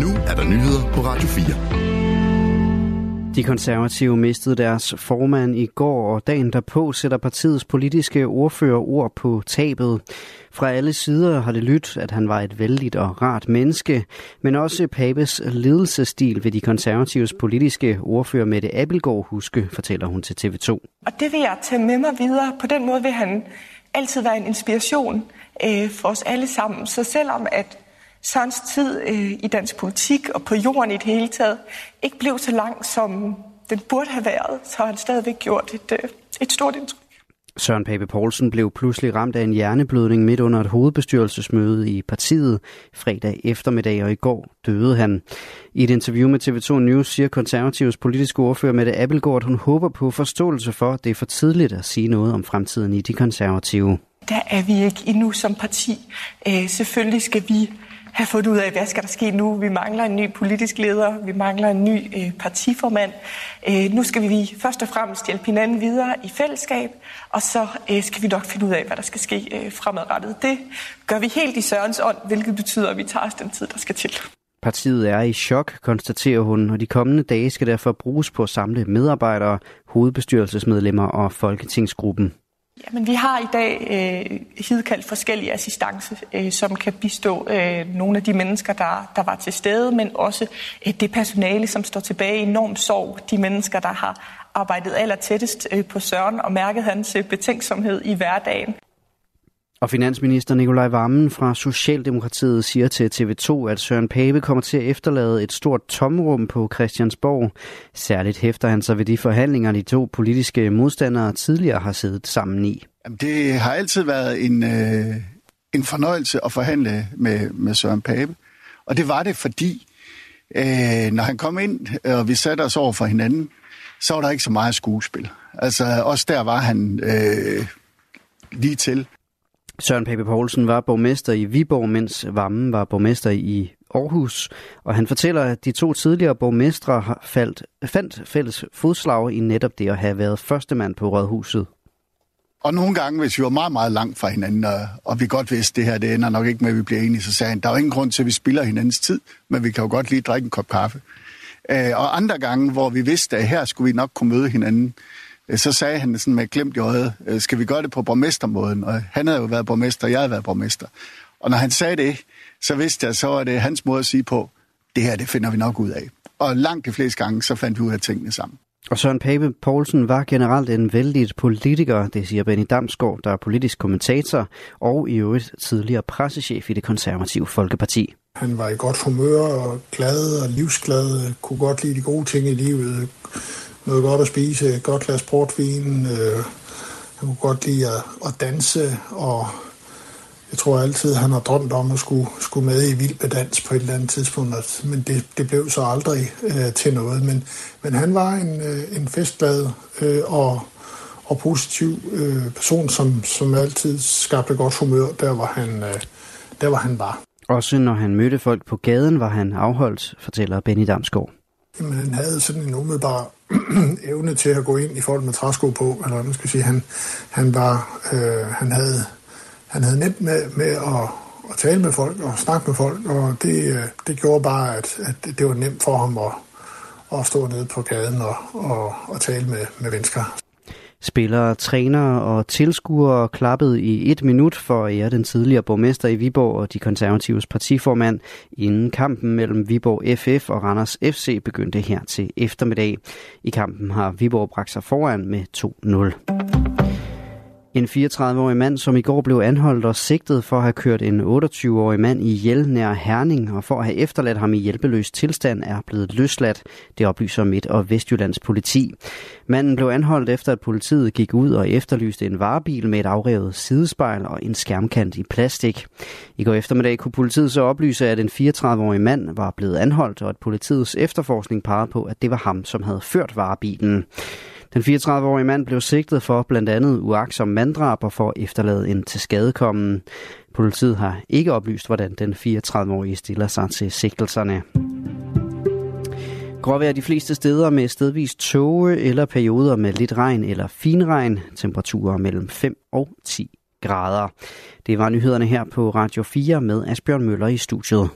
Nu er der nyheder på Radio 4. De konservative mistede deres formand i går, og dagen derpå sætter partiets politiske ordfører ord på tabet. Fra alle sider har det lyttet, at han var et vældigt og rart menneske, men også Papes ledelsesstil ved de konservatives politiske ordfører Mette Abelgaard huske, fortæller hun til TV2. Og det vil jeg tage med mig videre. På den måde vil han altid være en inspiration øh, for os alle sammen. Så selvom at Sørens tid øh, i dansk politik og på jorden i det hele taget ikke blev så lang, som den burde have været, så har han stadigvæk gjort et, øh, et stort indtryk. Søren Pape Poulsen blev pludselig ramt af en hjerneblødning midt under et hovedbestyrelsesmøde i partiet fredag eftermiddag, og i går døde han. I et interview med TV2 News siger konservativs politiske ordfører Mette Abelgaard, at hun håber på forståelse for, at det er for tidligt at sige noget om fremtiden i de konservative. Der er vi ikke endnu som parti. Øh, selvfølgelig skal vi have fundet ud af, hvad skal der ske nu. Vi mangler en ny politisk leder, vi mangler en ny øh, partiformand. Øh, nu skal vi først og fremmest hjælpe hinanden videre i fællesskab, og så øh, skal vi nok finde ud af, hvad der skal ske øh, fremadrettet. Det gør vi helt i Sørens ånd, hvilket betyder, at vi tager os den tid, der skal til. Partiet er i chok, konstaterer hun, og de kommende dage skal derfor bruges på at samle medarbejdere, hovedbestyrelsesmedlemmer og folketingsgruppen. Jamen, vi har i dag øh, hidkaldt forskellige assistance, øh, som kan bistå øh, nogle af de mennesker, der, der var til stede, men også øh, det personale, som står tilbage i enorm sorg. De mennesker, der har arbejdet aller tættest øh, på Søren og mærket hans øh, betænksomhed i hverdagen. Og finansminister Nikolaj Vammen fra Socialdemokratiet siger til TV2, at Søren Pape kommer til at efterlade et stort tomrum på Christiansborg. Særligt hæfter han sig ved de forhandlinger, de to politiske modstandere tidligere har siddet sammen i. Det har altid været en, øh, en fornøjelse at forhandle med, med Søren Pape. Og det var det, fordi øh, når han kom ind, og vi satte os over for hinanden, så var der ikke så meget skuespil. Altså også der var han øh, lige til. Søren Pape Poulsen var borgmester i Viborg, mens Vammen var borgmester i Aarhus, og han fortæller, at de to tidligere borgmestre har faldt, fandt fælles fodslag i netop det at have været førstemand på rådhuset. Og nogle gange, hvis vi var meget, meget langt fra hinanden, og, og vi godt vidste, at det her det ender nok ikke med, at vi bliver enige, så sagde han, der er jo ingen grund til, at vi spiller hinandens tid, men vi kan jo godt lige drikke en kop kaffe. Øh, og andre gange, hvor vi vidste, at her skulle vi nok kunne møde hinanden, så sagde han sådan med glemt i øjet, øh, skal vi gøre det på borgmestermåden? Og han havde jo været borgmester, og jeg havde været borgmester. Og når han sagde det, så vidste jeg, så var det hans måde at sige på, det her, det finder vi nok ud af. Og langt de fleste gange, så fandt vi ud af tingene sammen. Og Søren Pape Poulsen var generelt en vældig politiker, det siger Benny Damsgaard, der er politisk kommentator og i øvrigt tidligere pressechef i det konservative Folkeparti. Han var i godt humør og glad og livsglad, kunne godt lide de gode ting i livet, noget godt at spise, et godt glas portvin. Øh, han kunne godt lide at, at danse, og jeg tror altid, han har drømt om at skulle, skulle med i vild dans på et eller andet tidspunkt, men det, det blev så aldrig øh, til noget. Men, men han var en, øh, en festglad øh, og, og positiv øh, person, som, som altid skabte godt humør, der hvor han, øh, der hvor han var. Også når han mødte folk på gaden, var han afholdt, fortæller Benny Damsgaard. Jamen, han havde sådan en umiddelbar evne til at gå ind i folk med træsko på, eller man skal sige, han, han var, øh, han havde, han havde nemt med, med at, at tale med folk og snakke med folk, og det, øh, det gjorde bare, at, at det var nemt for ham at, at stå nede på gaden og, og, og tale med, med mennesker. Spillere, trænere og tilskuere klappede i et minut for at ære den tidligere borgmester i Viborg og de konservatives partiformand, inden kampen mellem Viborg FF og Randers FC begyndte her til eftermiddag. I kampen har Viborg bragt sig foran med 2-0. En 34-årig mand, som i går blev anholdt og sigtet for at have kørt en 28-årig mand ihjel nær Herning og for at have efterladt ham i hjælpeløs tilstand, er blevet løsladt. Det oplyser Midt- og Vestjyllands politi. Manden blev anholdt efter, at politiet gik ud og efterlyste en varebil med et afrevet sidespejl og en skærmkant i plastik. I går eftermiddag kunne politiet så oplyse, at en 34-årig mand var blevet anholdt, og at politiets efterforskning pegede på, at det var ham, som havde ført varebilen. Den 34-årige mand blev sigtet for blandt andet uaksom manddrab og for at efterlade en til skadekommen. Politiet har ikke oplyst, hvordan den 34-årige stiller sig til sigtelserne. Gråvejr de fleste steder med stedvis tåge eller perioder med lidt regn eller finregn. Temperaturer mellem 5 og 10 grader. Det var nyhederne her på Radio 4 med Asbjørn Møller i studiet.